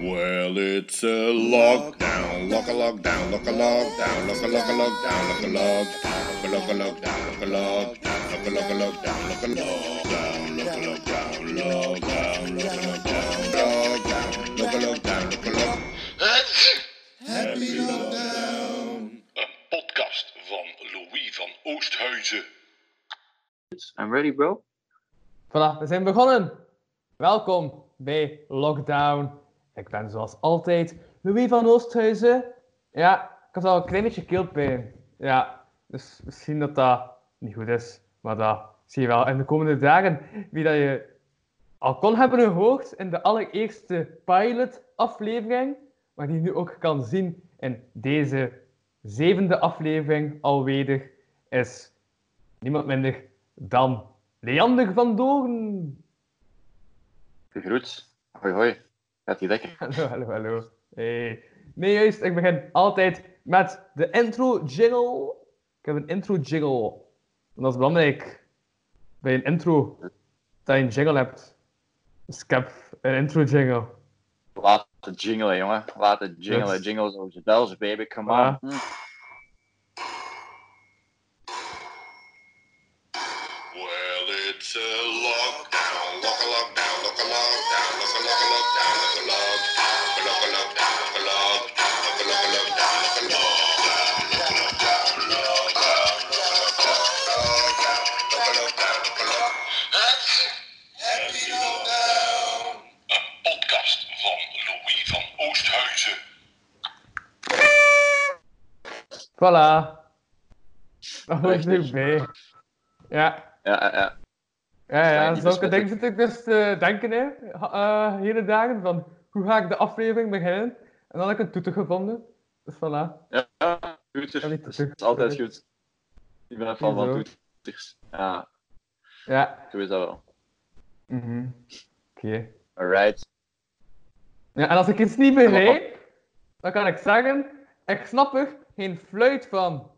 Well, it's a lockdown, lock a lockdown, lock a lockdown, lock a lock a lockdown, lock a lockdown, lock a lockdown, lock a lockdown, lock a lock a lockdown, lock a lockdown, lock a lockdown, lockdown, lock a lockdown, lockdown, lock a lockdown, lock a lock. Happy lockdown. Een podcast van Louis van Oosthuizen. I'm ready, bro. Voilà, we zijn begonnen. Welkom bij Lockdown. Ik ben zoals altijd Louis van Oosthuizen. Ja, ik had al een klein beetje keelpijn. Ja, dus misschien dat dat niet goed is. Maar dat zie je wel in de komende dagen. Wie dat je al kon hebben gehoord in de allereerste pilot-aflevering. Maar die je nu ook kan zien in deze zevende aflevering alweer. Is niemand minder dan Leander van Doorn. Gegroet. Hoi, hoi. Gaat ie lekker? Hallo, hallo, hallo. Hey. Nee, juist, ik begin altijd met de intro jingle. Ik heb een intro jingle. En dat is belangrijk bij een intro dat je een jingle hebt. Dus ik heb een intro jingle. Laat het jingelen, jongen. Laat het jingelen. Yes. Jingles over the bells, baby. Come on. Hm. Voilà. Dat hoort erbij. Ja, Ja, ja, ja. ja, ja. Zulke dingen zit ik dus te denken, hè. eh hele dagen, van hoe ga ik de aflevering beginnen? En dan heb ik een toeter gevonden. Dus voilà. Ja, ja. Toeter. Ja, Dat is altijd goed. Ik ben een fan van Hoezo? toeters. Ja, Ja. zo is dat wel. Mhm. Oké. Alright. Ja, en als ik iets niet begrijp, dan kan ik zeggen, ik snap er geen fluit van.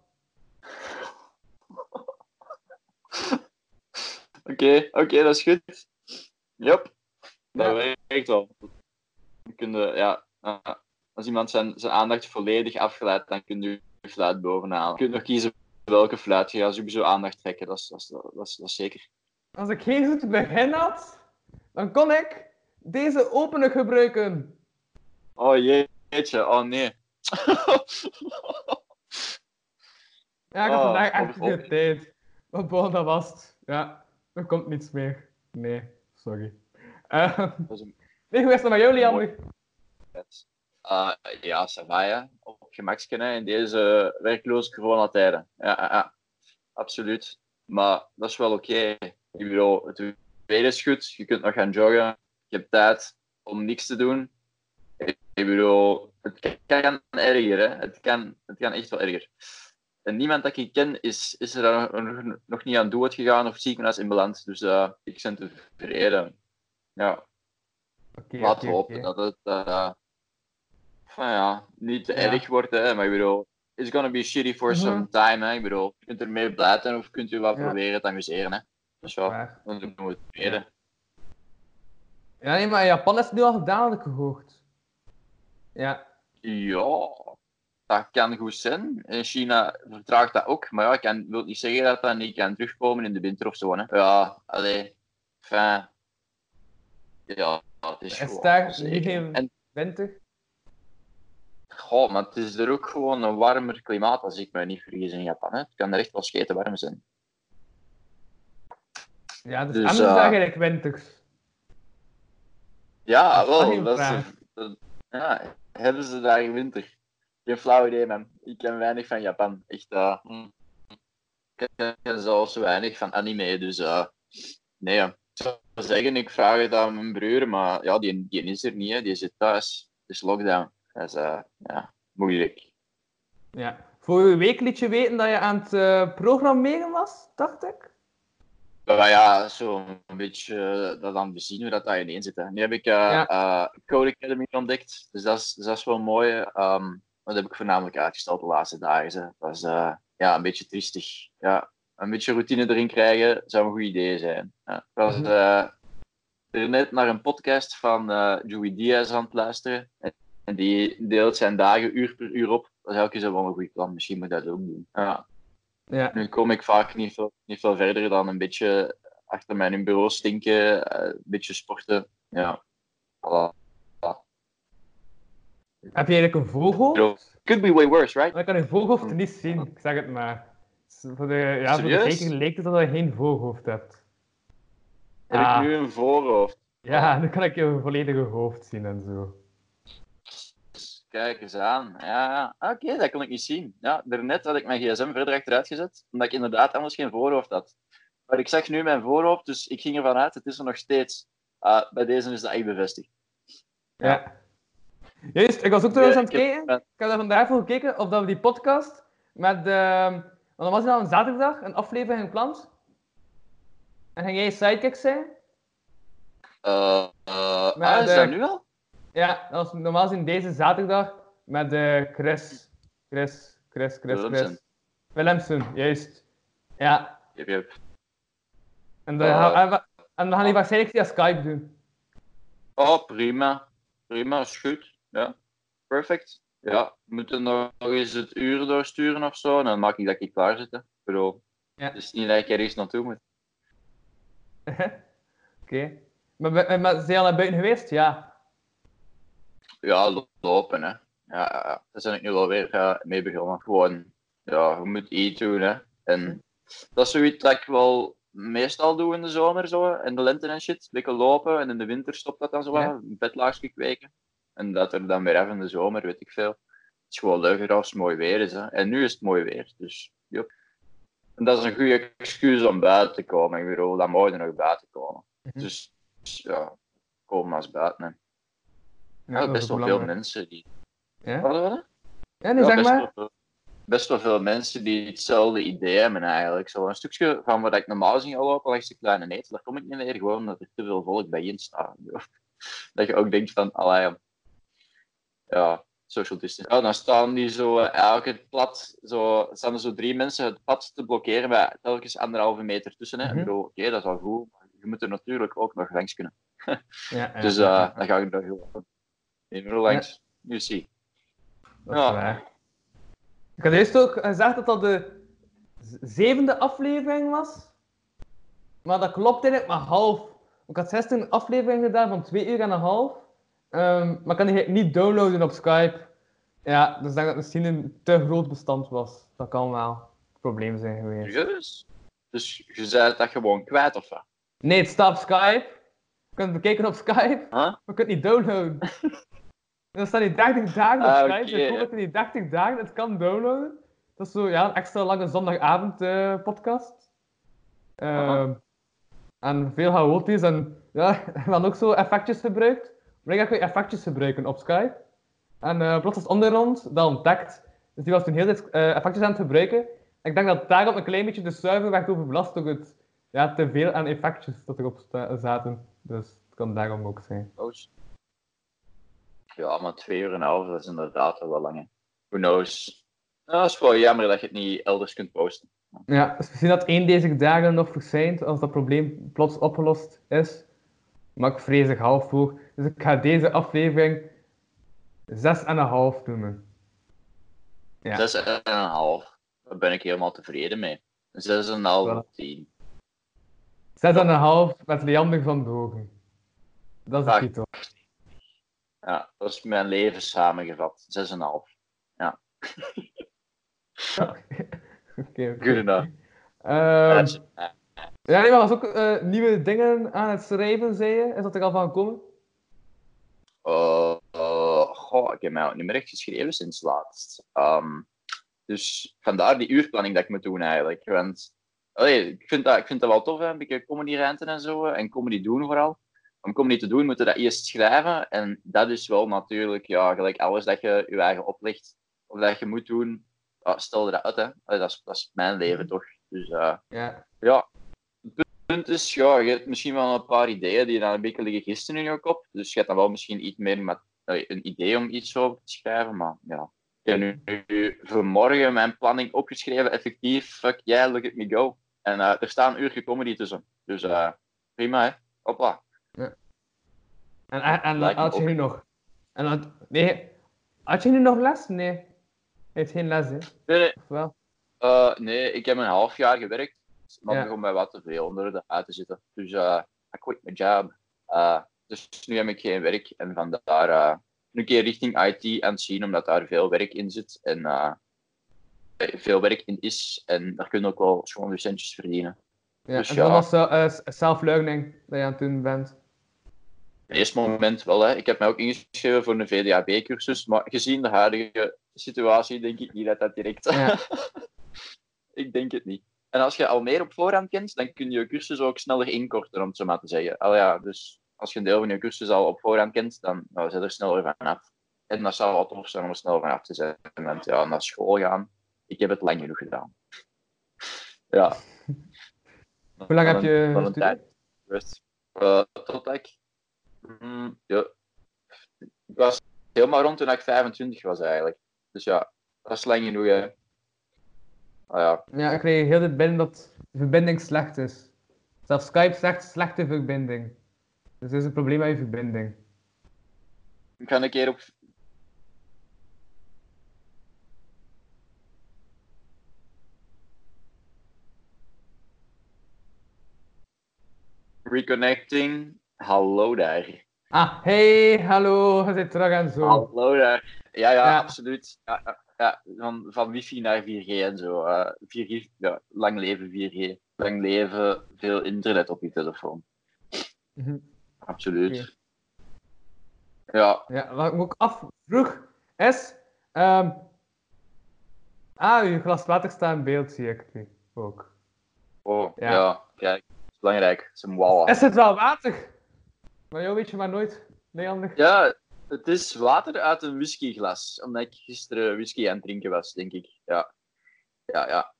Oké, oké, dat is goed. Yep. Dat Ja. werkt wel. Je kunt, ja, eh, als iemand zijn, zijn aandacht volledig afgeleid, dan kun je je fluit bovenaan. Je kunt nog kiezen welke fluit. Je gaat sowieso aandacht trekken, dat is, dat is, dat is, dat is zeker. Als ik geen goed begin had, dan kon ik deze opener gebruiken. Oh jeetje, oh nee. Ja, ik had Oh, vandaag echt op- tijd. Want bon, dat was het. Ja, er komt niets meer. Nee, sorry. Eh, Dat een nee, hoe is het met jou, Leander? Ah, ja, Savaya, op hè, in deze werkloze coronatijden. Ja, ja, absoluut. Maar dat is wel oké. Ik bedoel, het weer is goed, je kunt nog gaan joggen, je hebt tijd om niks te doen. Ik bedoel, het kan erger, hè. Het kan, het kan echt wel erger. En niemand dat ik ken is, is er nog, niet aan dood gegaan of ziekenhuis in beland. Dus eh, ik ben tevreden. Ja. Oké, Laten we hopen dat het eh, van ja, niet te Ja. erg wordt. Hè, maar ik bedoel, it's gonna be shitty for Mhm. some time. Hè, ik bedoel, je kunt ermee blij zijn of kunt je wat Ja. proberen te amuseren. Hè. Dus ja, Waar. dan doen we het tweede. Ja, nee, maar in Japan is het nu al gedaan, ik gehoord. Ja, Ja, dat kan goed zijn. In China vertraagt dat ook. Maar ja, ik kan, wil niet zeggen dat dat niet kan terugkomen in de winter of zo. Hè. Ja, allee. Enfin, ja, het is is gewoon daar niet En winter? Goh, maar het is er ook gewoon een warmer klimaat, als ik me niet vergis, in Japan. Hè. Het kan er echt wel scheten warm zijn. Ja, dus, Dus, en is eh, eigenlijk winters. Ja, Dat wel. Dat is, dat- ja, hebben ze daar winter? Geen flauw idee, man. Ik ken weinig van Japan. Echt, eh, mm. ik ken- zelfs weinig van anime, dus eh, nee. ja. Ik zou zeggen, ik vraag het aan mijn broer, maar ja, die, die is er niet, hè. die zit thuis. Het is lockdown. Dat is eh, ja, moeilijk. Ja. Voor je week liet je weten dat je aan het programmeren was, dacht ik. Maar ja, zo een beetje eh, dat aan het zien hoe dat, dat ineen zit. Hè. Nu heb ik eh Ja. eh, Code Academy ontdekt, dus dat is, dus dat is wel mooi. ehm dat heb ik voornamelijk uitgesteld de laatste dagen. Hè. Dat is ja, een beetje triestig. Ja, een beetje routine erin krijgen zou een goed idee zijn. Ja, dat was, Mhm. er net naar een podcast van eh Joey Diaz aan het luisteren. En, en die deelt zijn dagen uur per uur op. Dat is elke keer wel een goed plan. Misschien moet ik dat ook doen. Ja. Ja. Nu kom ik vaak niet veel, niet veel verder dan een beetje achter mijn bureau stinken, eh, een beetje sporten. Ja. Voilà. Heb je eigenlijk een voorhoofd? Could be way worse, right? Ik kan je voorhoofd niet zien, ik zeg het maar. Voor de, ja, voor de kijker leek het dat je geen voorhoofd hebt. Heb Ah. ik nu een voorhoofd? Ja, dan kan ik je volledige hoofd zien en zo. Kijk eens aan. Ja, ja. Ah, oké, dat kon ik niet zien. Ja, daarnet had ik mijn gsm verder achteruit gezet, omdat ik inderdaad anders geen voorhoofd had. Maar ik zag nu mijn voorhoofd, dus ik ging ervan uit, het is er nog steeds. Ah, bij deze is dat echt bevestigd. Ja. Juist, ik was ook trouwens aan het kijken. Ik heb daar vandaag voor gekeken of dat we die podcast met. ehm want dan was er al een zaterdag een aflevering gepland. En ging jij sidekick zijn? Maar ah, is de- dat nu al? Ja, dat was normaal gezien deze zaterdag met eh Chris. Chris, Chris, Chris, Willemsen. Chris. Willemsen, juist. Ja, Yep, yep. en, dan Eh. gaan- en we- en gaan die waarschijnlijk via Skype doen. Oh, prima. Prima, is goed. Ja, perfect. Ja, we moeten nog eens het uur doorsturen of zo, en dan maak ik dat ik klaar zit. hè. Bedoel, Ja. Het is niet dat ik ergens naartoe moet. Oké. Maar, maar zijn je al naar buiten geweest? Ja. Ja, lo- lopen, hè. Ja, ja, daar ben ik nu wel weer eh, mee begonnen. Gewoon, ja, je moet iets doen, hè. En dat is zoiets dat ik wel meestal doe in de zomer, zo, in de lente en shit. Lekker lopen, en in de winter stopt dat dan zo, Ja. ja. bedlaagje kweken. En dat er dan weer even in de zomer, weet ik veel. Het is gewoon leuker als het mooi weer is, hè. En nu is het mooi weer, dus, yep. En dat is een goede excuus om buiten te komen. Ik bedoel, dan moet je nog buiten komen. Mhm. Dus, ja, kom maar eens buiten, hè. Ja, Ja, is best wel veel mensen die. Ja, Wat ja nee, Ja, zeg best, maar. wel, veel- best wel veel mensen die hetzelfde idee hebben eigenlijk. Zo een stukje van wat ik normaal zie al lopen langs de kleine netel, daar kom ik niet meer, gewoon omdat er te veel volk bijeen staat. Dat je ook denkt van, allee, ja, social distance. Oh, dan staan die zo eh, elke plat, zo, staan er zo drie mensen het pad te blokkeren met telkens anderhalve meter tussen. Hè. Ik bedoel, Oké, dat is wel goed, maar je moet er natuurlijk ook nog langs kunnen. Ja, ja, Dus ja, eh dan ga ik er gewoon in langs. You see. dat is ja. waar. Ik had eerst ook gezegd dat dat de zevende aflevering was. Maar dat klopt eigenlijk maar half. Ik had 16 afleveringen gedaan van 2 uur en een half. Ehm, maar kan die niet downloaden op Skype. Ja, dus dat het misschien een te groot bestand was. Dat kan wel het probleem zijn geweest. Serieus? Dus je zei dat gewoon kwijt of wat? Nee, het staat op Skype. Je kunt het bekijken op Skype, Huh? maar je kunt het niet downloaden. En dan staan die 30 dagen op Skype. Dus ik hoop dat je die 30 dagen het kan downloaden. Dat is zo ja, een extra lange zondagavond eh, podcast. Aha. En veel chaotisch. En ja, we hebben ook zo effectjes gebruikt. Maar ik ga effectjes gebruiken op Skype. En eh plots is ondergrond dat ontdekt. Dus die was toen heel tijd eh, effectjes aan het gebruiken. Ik denk dat daarom een klein beetje de server werd overbelast door het ja, te veel aan effectjes dat erop sta- zaten. Dus het kan daarom ook zijn. Oh, shit. Ja, maar twee uur en een half, dat is inderdaad wel lang. hè. Who knows? Nou, dat is wel jammer dat je het niet elders kunt posten. Ja, dus misschien dat één deze dagen nog verschijnt als dat probleem plots opgelost is. Maar ik vrees er half voor. Dus ik ga deze aflevering 6,5 noemen. Ja. Zes en een half. Daar ben ik helemaal tevreden mee. Zes en een half Voilà. 6,5 met Leander van Dogen. Dat is Ah. titel. Ja, dat is mijn leven samengevat. Zes en een half. Oké. Good enough. Ehm, ja, nee, maar was ook eh, nieuwe dingen aan het schrijven, zei je? Is dat er al van gekomen? Eh, eh, goh, ik heb mij ook niet meer echt geschreven sinds laatst. Ehm, dus vandaar die uurplanning dat ik moet doen eigenlijk. Want allee, ik, vind dat, ik vind dat wel tof, hè, een beetje comedy ranten en zo. En comedy doen vooral. Om comedy te doen moet je dat eerst schrijven. En dat is wel natuurlijk, ja, gelijk alles dat je je eigen oplegt. Of dat je moet doen, ja, stel je dat uit. Hè. Allee, dat, is, dat is mijn leven toch. Dus eh, Ja. ja, het punt is, ja, je hebt misschien wel een paar ideeën die dan een beetje liggen gisteren in je kop. Dus je hebt dan wel misschien iets meer met allee, een idee om iets over te schrijven. Maar ja, ik heb nu, nu voor morgen mijn planning opgeschreven, effectief. Fuck yeah, look at me go. En eh, er staan een uurtje comedy tussen. Dus eh, prima, hè. Hopla. En, en, en Lijkt had je ook. nu nog... En had, nee, had je nu nog les? Nee. Je heeft geen les, hè? Nee, nee, Of wel? eh, nee, ik heb een half jaar gewerkt, maar Ja. begon mij wat te veel onder de uit te zitten. Dus eh I quit my job. Eh, dus nu heb ik geen werk en vandaar eh een keer richting IT aan het zien, omdat daar veel werk in zit en eh, veel werk in is. En daar kun je ook wel schoon centjes verdienen. Ja, Dus en ja. dan was uh, self-learning dat je aan het doen bent. Het eerste moment wel. Hè. Ik heb mij ook ingeschreven voor een VDAB-cursus, maar gezien de huidige situatie denk ik niet dat dat direct... Ja. ik denk het niet. En als je al meer op voorhand kent, dan kun je je cursus ook sneller inkorten, om het zo maar te zeggen. Al ja, dus als je een deel van je cursus al op voorhand kent, dan nou, zit er sneller vanaf. En dat zou wel tof zijn om er snel vanaf te zijn. Want ja, naar school gaan, ik heb het lang genoeg gedaan. Ja. Hoe lang heb Van je van gestudeerd? Eh, totdat ik... Mm, ja. Ik was helemaal rond toen ik 25 was eigenlijk. Dus ja, dat is lang genoeg. Hè. Ah, ja. Ja, ik kreeg heel dit binnen dat de verbinding slecht is. Zelfs Skype zegt slechte verbinding. Dus er is een probleem met je verbinding. Ik ga een keer op... Reconnecting. Hallo daar. Ah, hey, hallo, je zit terug en zo. Hallo daar. Ja, ja, Ja. absoluut. Ja, ja. Van, van wifi naar 4G en zo. eh 4G, ja, lang leven 4G. Lang leven veel internet op je telefoon. Mhm. Absoluut. Ja, Ja, wat ik me ook afvroeg is... ehm ah, je glas water staat in beeld, zie ik nu ook. oh, Ja. ja. kijk. Belangrijk. Het is een walla. Is het wel water? Maar jou weet je maar nooit, Leander. Ja, het is water uit een whiskyglas. Omdat ik gisteren whisky aan het drinken was, denk ik. Ja, ja, ja.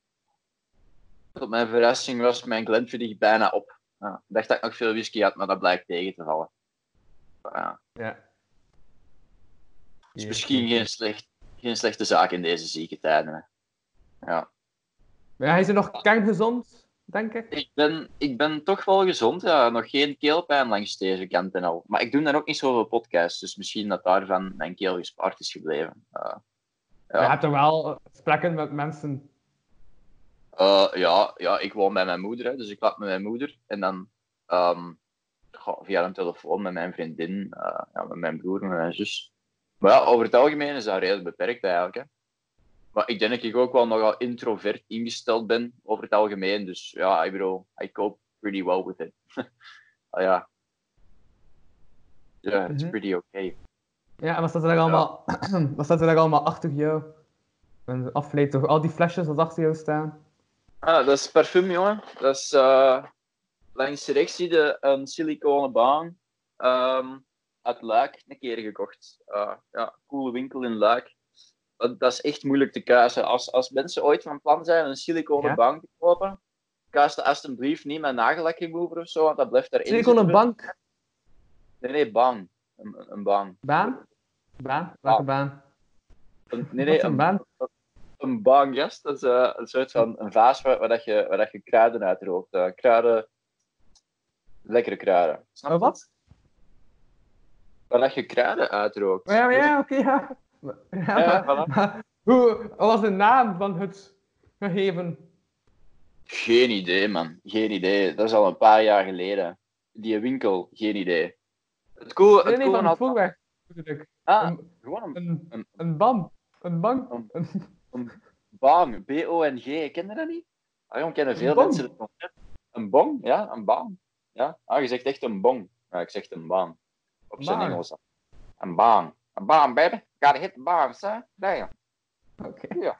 Tot mijn verrassing was mijn Glenfiddich bijna op. Ja, ik dacht dat ik nog veel whisky had, maar dat blijkt tegen te vallen. Ja, Ja. is misschien geen, slecht, geen slechte zaak in deze zieke tijden. Hè. Ja. Maar ja, hij is nog kerngezond, denk ik. Ik, ben, ik ben toch wel gezond, ja. Nog geen keelpijn langs deze kant en al. Maar ik doe dan ook niet zoveel podcasts, dus misschien dat daarvan mijn keel gespaard is gebleven. Uh, Je hebt toch wel eh, gesprekken met mensen. Uh, ja, ja, ik woon bij mijn moeder, hè, dus ik laat met mijn moeder. En dan goh, via een telefoon met mijn vriendin, uh, ja, met mijn broer, met mijn zus. Maar ja, over het algemeen is dat redelijk beperkt eigenlijk. Hè. Maar ik denk dat ik ook wel nogal introvert ingesteld ben over het algemeen. Dus ja, ik bedoel, I cope pretty well with it. ah, ja. Ja, it's Mhm. pretty okay. Ja, en wat staat er daar allemaal, wat staat er allemaal achter jou? En afleid toch al die flesjes dat achter jou staan? Ah, dat is parfum, jongen. Dat is uh, langs zie je een siliconen baan. ehm, uit Luik een keer gekocht. Uh, ja, coole winkel in Luik. Dat, is echt moeilijk te kuisen. Als, als mensen ooit van plan zijn een siliconen Ja? bank te kopen, er alsjeblieft niet met nagellak remover of zo, want dat blijft erin Siliconen bank? Nee, nee, baan. Een, een- baan. Baan? Baan? Welke baan? Een, nee, nee, een een, baan? een baan, yes. Dat is eh, een soort van een vaas waar, waar, dat je, waar dat je kruiden uitrookt. Eh, kruiden... Lekkere kruiden. Snap Oh, je? wat? Waar dat je kruiden uitrookt. Ja, maar ja, oké, ja. Ja, Ja, maar, voilà. maar hoe, wat was de naam van het gegeven? Geen idee, man. Geen idee. Dat is al een paar jaar geleden. Die winkel, geen idee. Het cool, Nee, het nee, cool van had- voorweg. Ah, Een, gewoon een, een, een- een bam. Een bank. Een- Een, bang. B-O-N-G. Ken je dat niet? Ah, jong, kennen veel mensen het concept. Een bong? Ja, een bang. Ja? Ah, je zegt echt een bong. Ja, ik zeg een baan. Op zijn. Engels. Een baan. Een baan, baby. Gotta hit the baan, sir. Damn. Oké.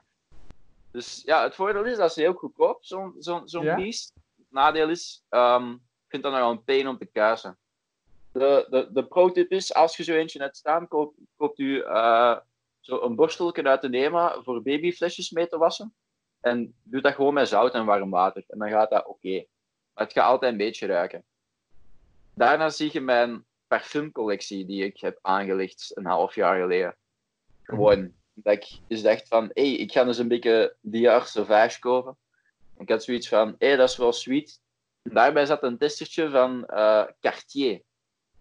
Dus ja, het voordeel is dat ze heel goedkoop, zo'n zo'n zo'n Ja? beest. Het nadeel is, ehm, ik vind dat nogal een pain om te kuisen. De, de, de pro-tip is, als je zo eentje net staan, koop, koopt u eh, zo een borstelje uit de Nema voor babyflesjes mee te wassen. En doe dat gewoon met zout en warm water. En dan gaat dat oké. Maar het gaat altijd een beetje ruiken. Daarna zie je mijn parfumcollectie die ik heb aangelegd een half jaar geleden. Gewoon, dat ik dus dacht van, hé, hey, ik ga dus een beetje Dior Sauvage kopen. Ik had zoiets van, hé, hey, dat is wel sweet. En daarbij zat een testertje van eh, Cartier.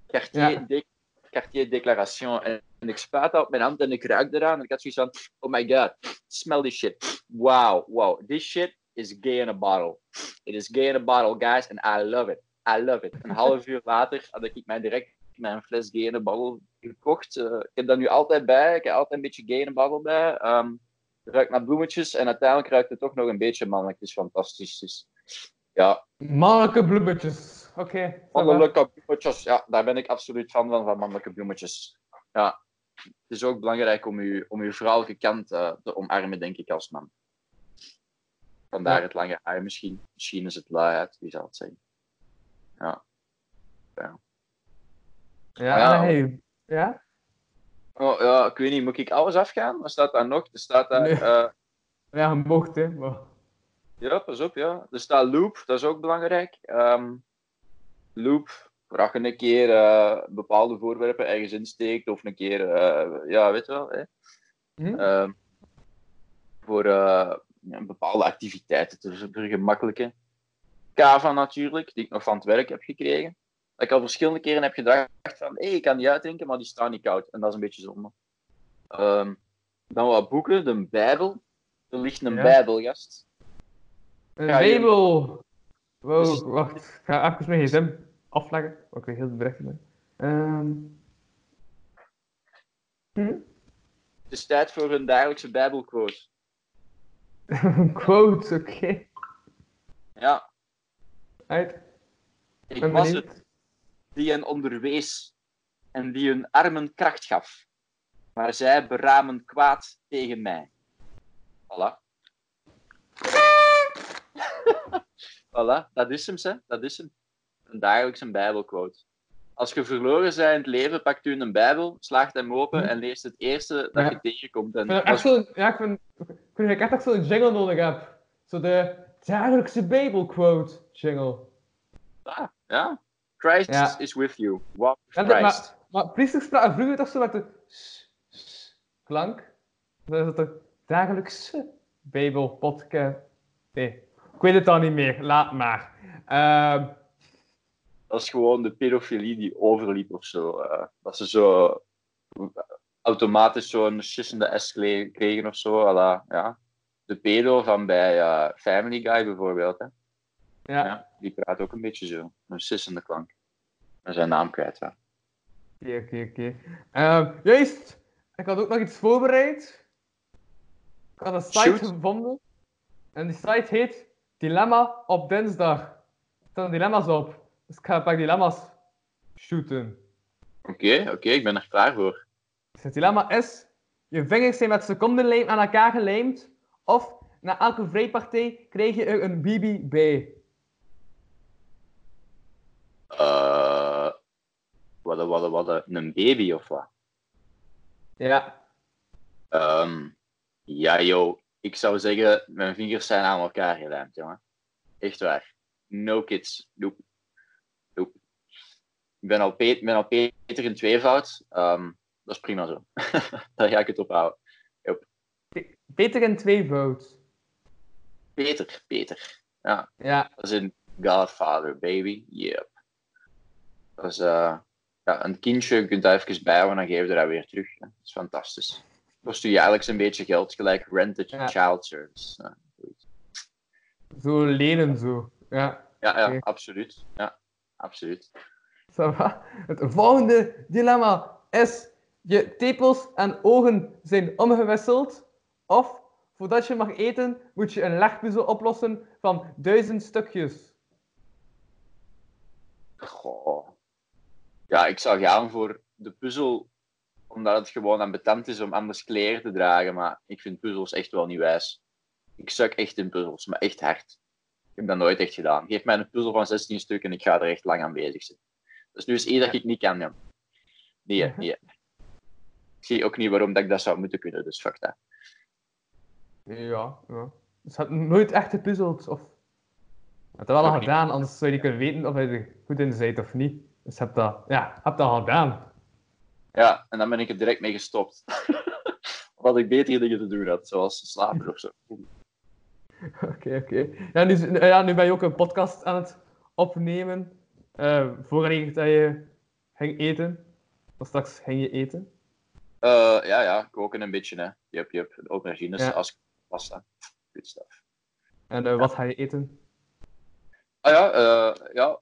Cartier Ja. Deco Cartier Declaration. En, en ik spuit dat op mijn hand en ik ruik eraan. En ik had zoiets van, oh my god, smell this shit. Wow, wow, this shit is gay in a bottle. It is gay in a bottle, guys, and I love it. I love it. Een half uur later had ik mij direct mijn fles a bottle gekocht. Eh, ik heb dat nu altijd bij. Ik heb altijd een beetje a bottle bij. Ehm, het ruikt naar bloemetjes en uiteindelijk ruikt het toch nog een beetje mannelijk. Het is fantastisch. Dus, ja, Mannelijke bloemetjes. Oké. va. Mannelijke bloemetjes, ja, daar ben ik absoluut fan van, van mannelijke bloemetjes. Ja. Het is ook belangrijk om je, om uw vrouwelijke kant eh, te omarmen, denk ik, als man. Vandaar Ja. het lange haar misschien. Misschien is het luiheid, wie zal het zeggen. Ja. Ja, Ja. hey, ja? Oh, ja, ik weet niet, moet ik alles afgaan? Wat staat daar nog? Er staat daar... Nee. eh, Ja, je mocht, hè. Maar... Ja, pas op, ja. Er staat loop, dat is ook belangrijk. Ehm, loop, waar je een keer eh, bepaalde voorwerpen ergens insteekt, of een keer, eh, ja, weet je wel. Hè? Hm? Ehm, voor ja, bepaalde activiteiten te vergemakkelijken. Kava natuurlijk, die ik nog van het werk heb gekregen. Dat ik al verschillende keren heb gedacht van, hé, ik kan die uitdrinken, maar die staan niet koud. En dat is een beetje zonde. Ehm, dan wat boeken, de Bijbel. Er ligt een Ja. Bijbel, gast. Een label. Wow, Dus- wacht. Ik ga even mijn gsm afleggen. Weet heel de berichten ben. Ehm. Hm? Het is tijd voor een dagelijkse Bijbelquote. Quote, oké. Ja, Uit. ik was het die hen onderwees en die hun armen kracht gaf. Maar zij beramen kwaad tegen mij. Voilà. voilà, dat is hem, hè. Dat is hem. Een dagelijkse Bijbelquote. Als je verloren bent in het leven, pakt u een Bijbel, slaagt hem open Hm. en leest het eerste dat Ja. je tegenkomt. En Ik vind echt als- zo, ja, ik vind, ik vind dat ik echt, zo'n jingle nodig heb. Zo de dagelijkse Bijbelquote jingle. Ah, ja. Christ Ja. is with you. Walk with dat- Christ. maar, maar priesters spraken vroeger toch zo met de klank. Dan is dat de dagelijkse Bijbelpodcast. Nee, ik weet het al niet meer. Laat maar. Ehm, Dat is gewoon de pedofilie die overliep of zo. eh, dat ze zo automatisch zo'n sissende S kregen of zo. la, ja. De pedo van bij eh, Family Guy bijvoorbeeld. Hè. Ja, Ja, die praat ook een beetje zo. Een sissende klank. En zijn naam kwijt. Ja. oké, oké, oké. Ehm, Juist, ik had ook nog iets voorbereid. Ik had een site Shoot. gevonden. En die site heet Dilemma op dinsdag. Er staan dilemma's op. Dus ik ga een paar dilemma's shooten. Oké, oké, ik ben er klaar voor. Dus het dilemma is: je vingers zijn met secondenlijm aan elkaar gelijmd, of na elke vrijpartij krijg je er een BB bij. Eh wat, wat, wat, een baby of wat? Ja. Ehm, ja, joh. Ik zou zeggen, mijn vingers zijn aan elkaar gelijmd, jongen. Echt waar. No kids. Nope. Nope. Ik ben al, Pe- ben al Peter in tweevoud. Ehm dat is prima zo. Daar ga ik het op houden. Beter in tweevoud. Peter, Peter. Ja, Ja. dat is een Godfather, baby. Yep. Dat is uh, ja, een kindje, je kunt daar even bijhouden en dan geef je dat weer terug. hè. Dat is fantastisch. Kost u jaarlijks een beetje geld, gelijk rented Ja. child service. Ja. Zo lenen zo. Ja. ja, ja absoluut. Ja, absoluut. Het volgende dilemma is: je tepels en ogen zijn omgewisseld, of voordat je mag eten moet je een legpuzzel oplossen van duizend stukjes. Goh. Ja, ik zou gaan voor de puzzel, omdat het gewoon ambetant is om anders kleren te dragen. Maar ik vind puzzels echt wel niet wijs. Ik suk echt in puzzels, maar echt hard. Ik heb dat nooit echt gedaan. Geef mij een puzzel van 16 stukken en ik ga er echt lang aan bezig zijn. Dus nu is één dat ik niet kan, ja. Nee, hè, nee. Ik zie ook niet waarom dat ik dat zou moeten kunnen, dus fuck dat. Ja, ja. Dus je hebt nooit echt gepuzzeld, of... Je hebt dat wel al niet. gedaan, anders zou je niet kunnen weten of je er goed in bent of niet. Dus je hebt dat, ja, je hebt dat al gedaan. Ja, en dan ben ik er direct mee gestopt. Omdat ik betere dingen te doen had, zoals slapen of zo. Oké, oké. Ja, nu, ja, nu ben je ook een podcast aan het opnemen. eh voordat dat je ging eten. Wat straks ging je eten? Eh, ja, ja, koken een beetje, hè. Jup, jup. De aubergines Ja. als pasta. Good stuff. En eh, wat ga je eten? Ah ja, eh ja,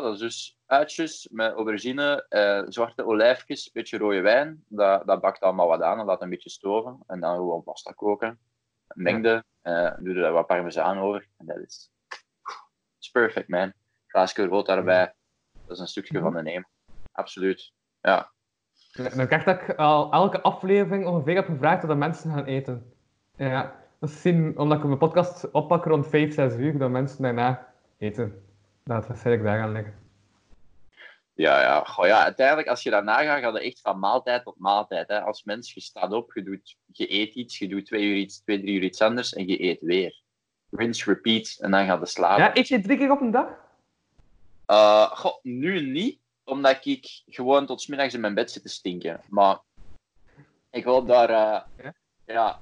dat is dus uitjes met aubergine, eh, zwarte olijfjes, een beetje rode wijn. Dat, dat bakt allemaal wat aan en laat een beetje stoven. En dan gewoon pasta koken. Mengde, eh doe er wat parmezaan over. En dat is... Perfect, man. Glaasje rood daarbij. Dat is een stukje van de neem. Absoluut. Ja. Nou, ik dat ik al elke aflevering ongeveer heb gevraagd dat mensen gaan eten. Ja, dat zien, omdat ik mijn podcast oppak rond 5, 6 uur, dat mensen daarna eten. Dat het waarschijnlijk daar gaan liggen. Ja, ja. Goh, ja, uiteindelijk, als je daarna gaat, ga je echt van maaltijd tot maaltijd. Hè. Als mens, je staat op, je, doet, je eet iets, je doet twee, uur iets, twee, drie uur iets anders en je eet weer. Rinse, repeat en dan ga je slapen. Ja, eet je drie keer op een dag? Eh, goh, nu niet, omdat ik gewoon tot 's middags in mijn bed zit te stinken. Maar ik hoop daar eh, Ja? ja,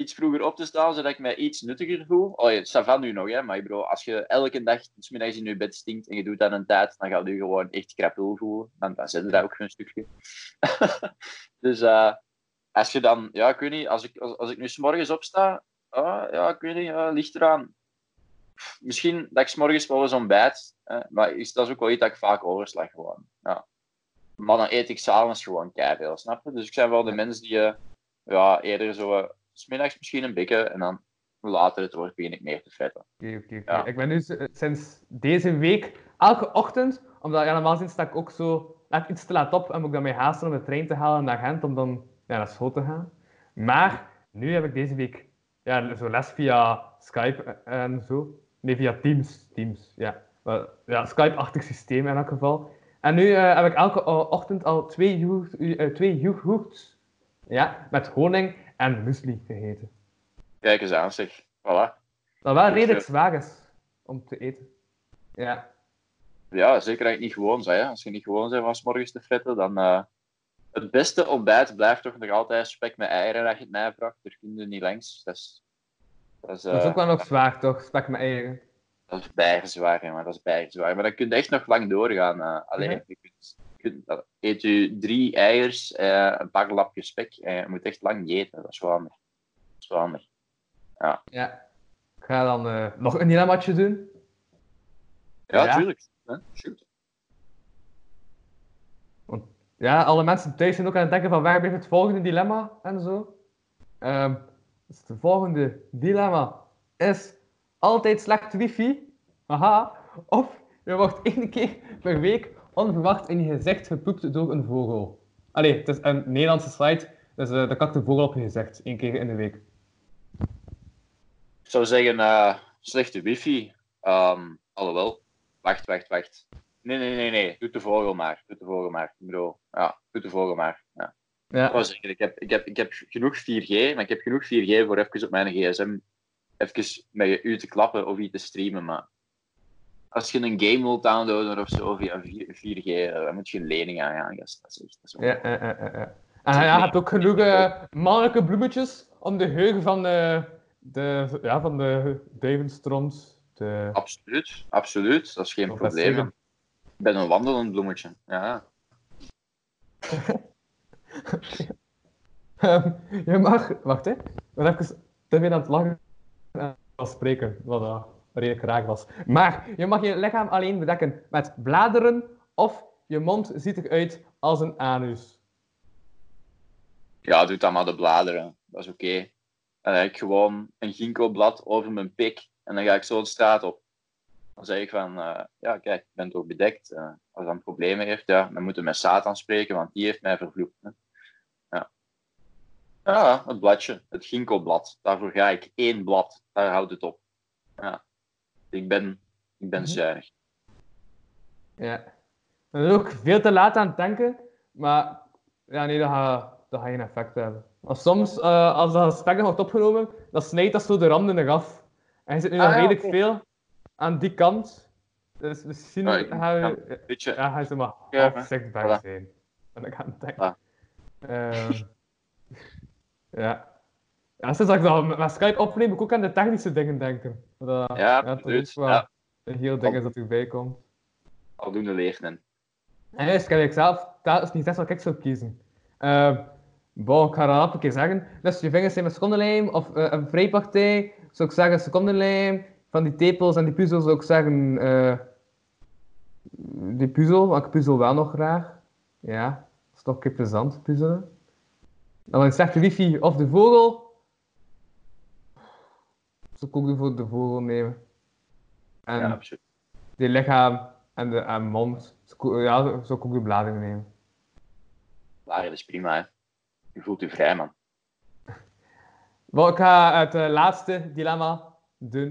iets vroeger op te staan, zodat ik mij iets nuttiger voel. Oh, ja, ça va nu nog, hè, maar bedoel, als je elke dag middags in je bed stinkt en je doet dat een tijd, dan ga je je gewoon echt krapul voelen. Dan, dan zit je daar ook een stukje. dus eh, als je dan, ja, ik weet niet, als ik, als, als ik nu 's morgens opsta, ah, ja, ik weet niet, ja, ligt eraan misschien dat ik 's morgens wel eens ontbijt, hè, maar is, dat is ook wel iets dat ik vaak overslag gewoon. Ja. Maar dan eet ik s'avonds gewoon keiveel, snap je? Dus ik zijn wel de mensen die eh, ja, eerder zo, eh, 's middags misschien een beetje en dan later het wordt, begin ik meer te vetten. Oké, oké. Ja. Ik ben nu sinds deze week elke ochtend, omdat ja, normaal gezien sta ik ook zo net iets te laat op en moet ik dan mee haasten om de trein te halen naar Gent om dan ja, naar school te gaan. Maar nu heb ik deze week ja, zo les via Skype en zo. Nee, via Teams. Teams, ja. Ja, Skype-achtig systeem in elk geval. En nu eh, heb ik elke ochtend al twee yoghurt, eh, twee ja, met honing en muesli gegeten. Kijk eens aan, zeg. Voilà. Dat wel redelijk zwaar is om te eten. Ja. Ja, zeker als je niet gewoon bent. Hè. Als je niet gewoon bent van 's morgens te fretten, dan... eh, het beste ontbijt blijft toch nog altijd spek met eieren, als je het mij vraagt. Daar kun je niet langs. Dat is... Dat is, Dat is eh, ook wel nog zwaar, toch? Spek met eieren. Dat is bijgezwaar, maar dat is bijgezwaar. Maar dan kun je echt nog lang doorgaan. eh alleen, Mhm. je kunt, dat- eet je drie eiers, eh, een paar lapjes spek en je moet echt lang niet eten. Dat is wel handig. Dat is wel handig. Ja. Ik ga dan eh, nog een dilemmaatje doen. Ja, Ja. tuurlijk. Hè? Shoot. Ja, alle mensen thuis zijn ook aan het denken van waar blijft het volgende dilemma en zo. Ehm, dus de volgende dilemma is altijd slecht wifi. Haha. Of je wordt één keer per week onverwacht in je gezicht gepoept door een vogel. Allee, het is een Nederlandse site, dus uh, dan kakt de vogel op je gezicht, één keer in de week. Ik zou zeggen, eh, slechte wifi. Ehm alhoewel. Wacht, wacht, wacht. Nee, nee, nee, nee. Doe de vogel maar. Doe de vogel maar. Ik bedoel, ja, doe de vogel maar. Ja. Ik Ja, wou zeggen, ik heb, ik, heb, ik heb genoeg 4G, maar ik heb genoeg 4G voor even op mijn gsm even met u te klappen of iets te streamen. Maar als je een game wilt downloaden of zo via 4G, eh, dan moet je een lening aangaan. Dat is echt dat is ja, ja, ja, ja, ja. En ja, je hebt ook genoeg eh, mannelijke bloemetjes om de heugen van de, de, ja, van de te... Absoluut, absoluut. Dat is geen probleem. Ik ben een wandelend bloemetje. Ja. Ehm, je mag... Wacht, hè. Ik ben even veel aan het lachen en spreken, wat uh, redelijk raar was. Maar je mag je lichaam alleen bedekken met bladeren of je mond ziet eruit als een anus. ja, doe dan maar de bladeren. Dat is oké. Dan heb ik gewoon een ginkgoblad over mijn pik en dan ga ik zo de straat op. Dan zeg ik van, eh, ja kijk, ik ben toch bedekt. Eh, als dat problemen heeft, ja, dan moeten we met Satan spreken, want die heeft mij vervloekt. Hè. Ja. ja, het bladje, het ginkgoblad. Daarvoor ga ik één blad, daar houdt het op. Ja. Ik ben, ik ben Mhm. zuinig. Ja. Dat is ook veel te laat aan het denken, maar ja, nee, dat gaat, dat gaat geen effect hebben. Als soms, eh, als dat gesprek nog wordt opgenomen, dan snijdt dat zo de randen eraf. En je zit nu nog Ah, ja, redelijk veel aan die kant. Dus misschien ga je, ja. Weet je, ja, ga je zo maar Ja, half zichtbaar voilà. zijn. En ik aan het denken. Voilà. Ehm, ja. Ja, sinds ik dat met- Skype opneem, moet ik ook aan de technische dingen denken. Dat, Ja, dat is wel Ja. een heel ding is dat erbij komt. aldoende leert men. En juist, ik heb zelf dat is niet echt wat ik zou kiezen. Uh, bon, ik ga dat een keer zeggen. Dus je vingers zijn met secondenlijm of uh, een vrijpartij, zou ik zeggen secondenlijm. Van die tepels en die puzzel zou ik zeggen uh, die puzzel, want ik puzzel wel nog graag. Ja, dat is toch een keer plezant, puzzelen. Dan een slechte wifi of de vogel. Ik ook voor de vogel nemen. En Ja, absoluut. die lichaam en de en mond. ik- Ja, ook de bladeren nemen. Lager is prima, hè. Je voelt je vrij, man. Wel, ik ga het eh, laatste dilemma doen.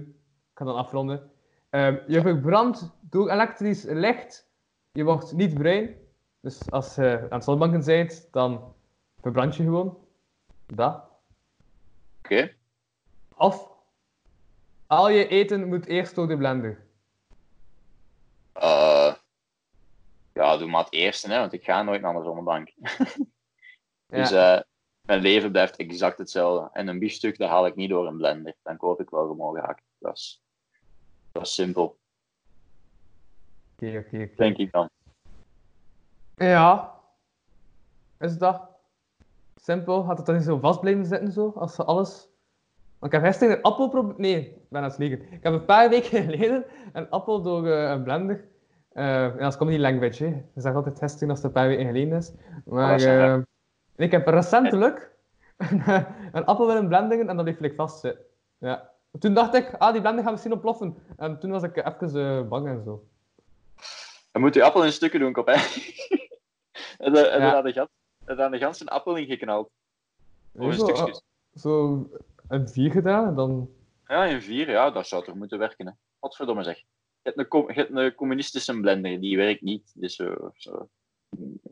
Ik ga dan afronden. Ehm, je verbrandt door elektrisch licht. Je wordt niet bruin. Dus als je aan het zonbanken bent, dan verbrand je gewoon. Dat. Oké. Of al je eten moet eerst door de blender. Eh, ja, doe maar het eerste, hè, want ik ga nooit naar de zonnebank. Dus Ja. eh, mijn leven blijft exact hetzelfde. En een biefstuk, dat haal ik niet door een blender. Dan koop ik wel gewoon gehakt. Dat is, dat is simpel, Oké, oké, oké. denk ik dan. Ja. Is dat? Simpel. Had het dan niet zo vast blijven zitten zo? Als ze alles... Want ik heb gisteren een appel probeerd... Nee, ik ben aan het liegen. Ik heb een paar weken geleden een appel door eh, een blender... eh en dat is comedy language, hè. Je zegt altijd gisteren als het een paar weken geleden is. Maar waar. eh, ik heb recentelijk een, een appel willen blendingen en dat bleef gelijk vastzitten. Ja. Toen dacht ik, ah, die blender gaat misschien ontploffen. En toen was ik even bang en zo. Dan moet je appel in stukken doen, kop, hè. en dan Ja. aan de gans, een appel ingeknald. Of in stukjes. ah, zo een vier gedaan en dan... Ja, in vier, ja, dat zou toch moeten werken, hè. Godverdomme zeg. Je hebt een, com- een communistische blender, die werkt niet. Dus zo, zo,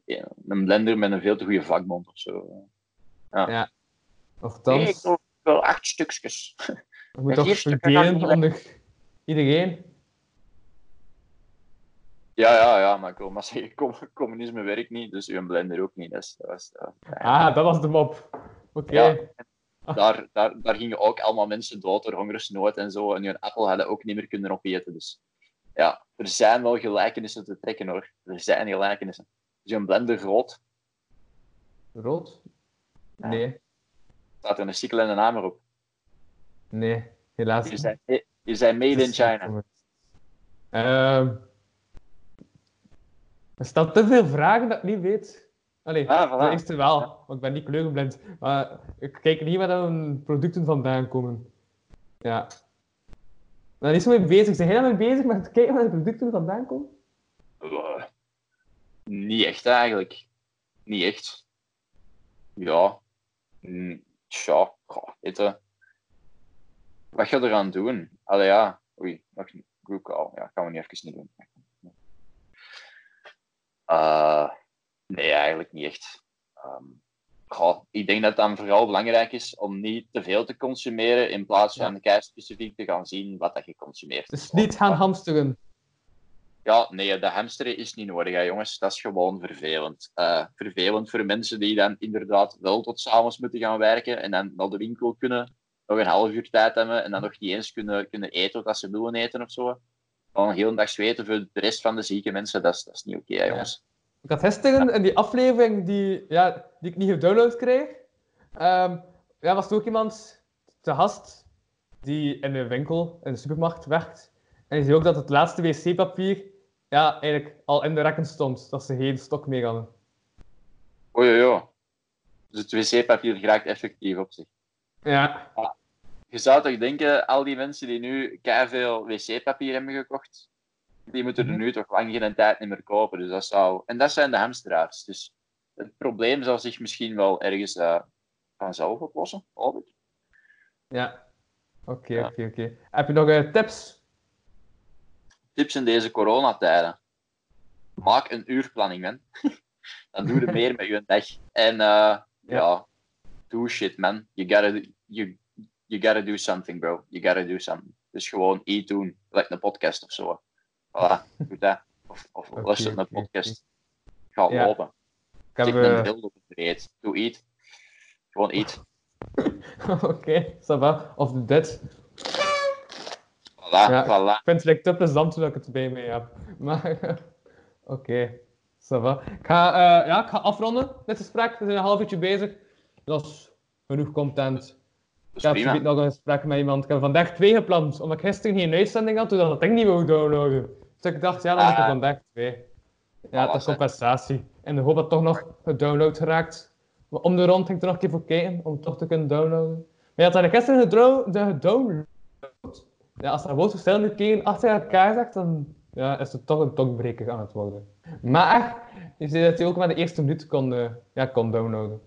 ja, een blender met een veel te goede vakbond of zo. Ja. Nochtans, Nee, ik wil wel acht stukjes. je moet Ja, toch niet onder iedereen. Ja, ja, ja, maar ik wil maar zeggen, com- communisme werkt niet, dus uw blender ook niet. Is, dat was, ja. Ah, dat was de mop. Oké. Ja. Daar, daar, daar gingen ook allemaal mensen dood door hongersnood en zo. En hun appel hadden ook niet meer kunnen opeten. Dus ja, er zijn wel gelijkenissen te trekken hoor. Er zijn gelijkenissen. Is een blender rood? Rood? Ja. Nee. Staat er een sikkel en een hamer op. Nee, helaas. Je zijn, je zijn made in China. Ehm er staan te veel vragen dat ik niet weet. Allee, Ah, de eerste wel, want ik ben niet kleurenblind. Maar ik kijk niet waar dan producten vandaan komen. Ja. Niet zo mee bezig. Zijn jij daarmee bezig met kijken waar de producten vandaan komen? Eh, niet echt eigenlijk. Niet echt. Ja. Mm, Tja, goh, je. Wat ga je eraan doen? Allee ja, oei, wacht, group call. Ja, gaan we niet even niet doen. Eh, nee, eigenlijk niet echt. Ehm, goh, ik denk dat het dan vooral belangrijk is om niet te veel te consumeren in plaats van kei specifiek te gaan zien wat dat je consumeert. Dus niet gaan hamsteren. Ja, nee, de hamsteren is niet nodig, hè, jongens. Dat is gewoon vervelend. Eh, vervelend voor mensen die dan inderdaad wel tot s'avonds moeten gaan werken en dan naar de winkel kunnen, nog een half uur tijd hebben en dan nog niet eens kunnen, kunnen eten wat ze willen eten of zo. Gewoon heel een dag zweten voor de rest van de zieke mensen, dat is, dat is niet oké, jongens. Ik had gisteren in die aflevering die, ja, die ik niet gedownload kreeg, ehm, ja, was er ook iemand te gast die in een winkel, in de supermarkt werkt. En die zei ook dat het laatste wc-papier ja, eigenlijk al in de rekken stond, dat ze geen stok meer hadden. Oei, oei. Dus het wc-papier geraakt effectief op zich. Ja, Je zou toch denken, al die mensen die nu veel wc-papier hebben gekocht, die moeten er Mhm. nu toch lang geen tijd niet meer kopen. Dus dat zou... En dat zijn de hamsteraars. Dus het probleem zal zich misschien wel ergens eh, vanzelf oplossen, hoop ik. ja. Oké, Ja. oké, oké. Heb je nog eh, tips? Tips in deze coronatijden. Maak een uurplanning, man. Dan doe je meer met je dag. En eh, ja, do shit, man. You gotta, do- you, you gotta do something, bro. You gotta do something. Dus gewoon iets doen. Like een podcast of zo. Voilà, doe dat. Of, of luister naar oké, podcast. Ga Ja. lopen. Ik heb... Een eh, beeld op het reet. Doe iets. Gewoon iets. Oké, va. Of dit. Voilà, Ja. voilà. Ik vind het like, te plezant toen ik het bij mij heb. Maar, oké. Va. Ik ga, eh, ja, ik ga afronden dit gesprek. We zijn een half uurtje bezig. Dat is genoeg content. Dat Ik heb prima. nog een gesprek met iemand. Ik heb vandaag twee gepland, omdat ik gisteren geen uitzending had, toen dat ding niet wou downloaden. Dus ik dacht, ja, dan heb ik er Ah. vandaag twee. Ja, dat Alles, is compensatie. In de hoop dat het toch nog gedownload geraakt. Maar om de rond ging ik er nog een keer voor kijken, om het toch te kunnen downloaden. Maar ja, had ik gisteren gedownload. Ja, als dat woord verschillende keren achter elkaar zegt, dan ja, is het toch een tongbreker aan het worden. Maar je ziet dat je ook maar de eerste minuut kon, eh, ja, kon downloaden.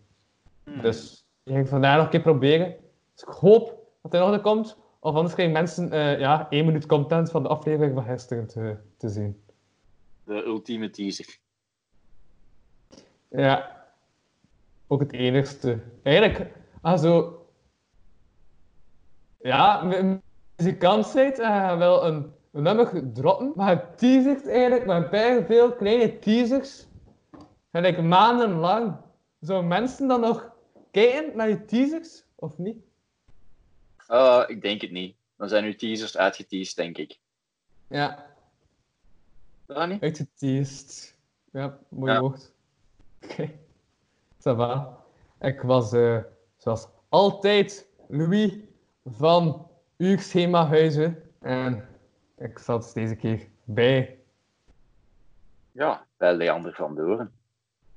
Hmm. Dus je ging vandaag nog een keer proberen. Dus ik hoop dat hij nog er komt. Of anders krijgen mensen eh, ja, één minuut content van de aflevering van gisteren te, te zien. De ultieme teaser. Ja. Ook het enigste. Eigenlijk, also... Ja, m- muzikant zijt en je wil een, een nummer droppen, maar je teasert eigenlijk met bij veel kleine teasers. Gelijk maandenlang. Zouden mensen dan nog kijken naar je teasers, of niet? Eh, ik denk het niet. Dan zijn uw teasers uitgeteased, denk ik. Ja, Dat niet? uitgeteased. Ja, mooi Ja. woord. Oké. Ça va. Ik was, eh, zoals altijd, Louis van Uurschema Huizen. En ik zat deze keer bij. Ja, bij Leander van Doren.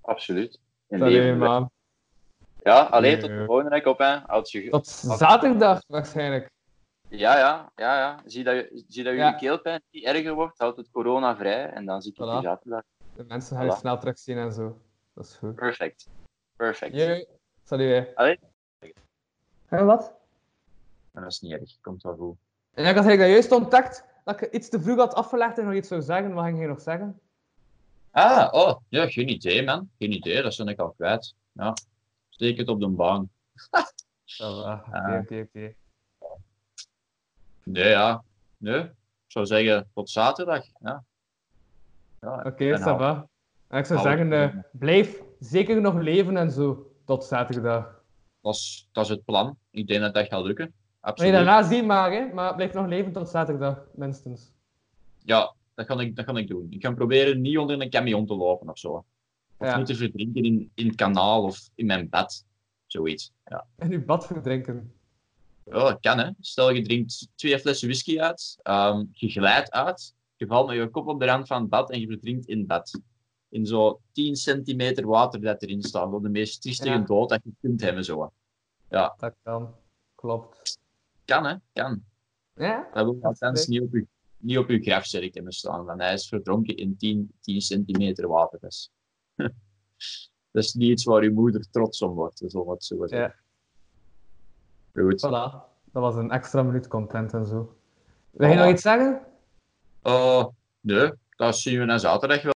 Absoluut. In Salut, man. Ja, alleen Nee, tot de volgende week op, hè. Houd je... Tot zaterdag waarschijnlijk. Ja, ja, ja, ja. Zie dat, je, zie dat je Ja. keelpijn niet erger wordt, houd het corona vrij en dan zie ik je Voilà. zaterdag. De mensen gaan je snel terugzien en zo. Dat is goed. Perfect. Perfect. Jee. Salut, hè. Allee. En wat? Dat is niet erg, komt wel goed. En ik had eigenlijk juist ontdekt dat ik iets te vroeg had afgelegd en nog iets zou zeggen. Wat ging je nog zeggen? Ah, oh, ja, geen idee, man. Geen idee, dat ben ik al kwijt. Ja, steek het op de bank. Oké, Ah. oké, oké. Nee, ja. Nee, ik zou zeggen tot zaterdag. Ja. ja Oké. En ik zou zeggen, eh, blijf zeker nog leven en zo. Tot zaterdag. Dat is, dat is het plan. Ik denk dat dat gaat lukken. Nee, Absoluut. daarna zien maar, hè. Maar blijf nog leven tot zaterdag, minstens. Ja, dat kan, ik, dat kan ik doen. Ik ga proberen niet onder een camion te lopen of zo. Of Ja. te verdrinken in, in het kanaal of in mijn bed. Zoiets. Ja. En uw bad verdrinken. Ja, dat kan hè. Stel je drinkt twee flessen whisky uit, ehm, je glijdt uit, je valt met je kop op de rand van het bad en je verdrinkt in het bad. In zo'n 10 centimeter water dat erin staat. Dat de meest triestige Ja. dood dat je kunt hebben. Zo. Dat kan. Klopt. Kan hè, kan. Ja? Dat wil althans niet op je, niet op je grafzerk hebben staan. Want hij is verdronken in 10, 10 centimeter water. Dus. dat is niet iets waar je moeder trots om wordt, zo wat zo zeggen. Ja. Goed. Voilà. Dat was een extra minuut content en zo. Wil je nog iets zeggen? Eh, nee, dat zien we na zaterdag wel.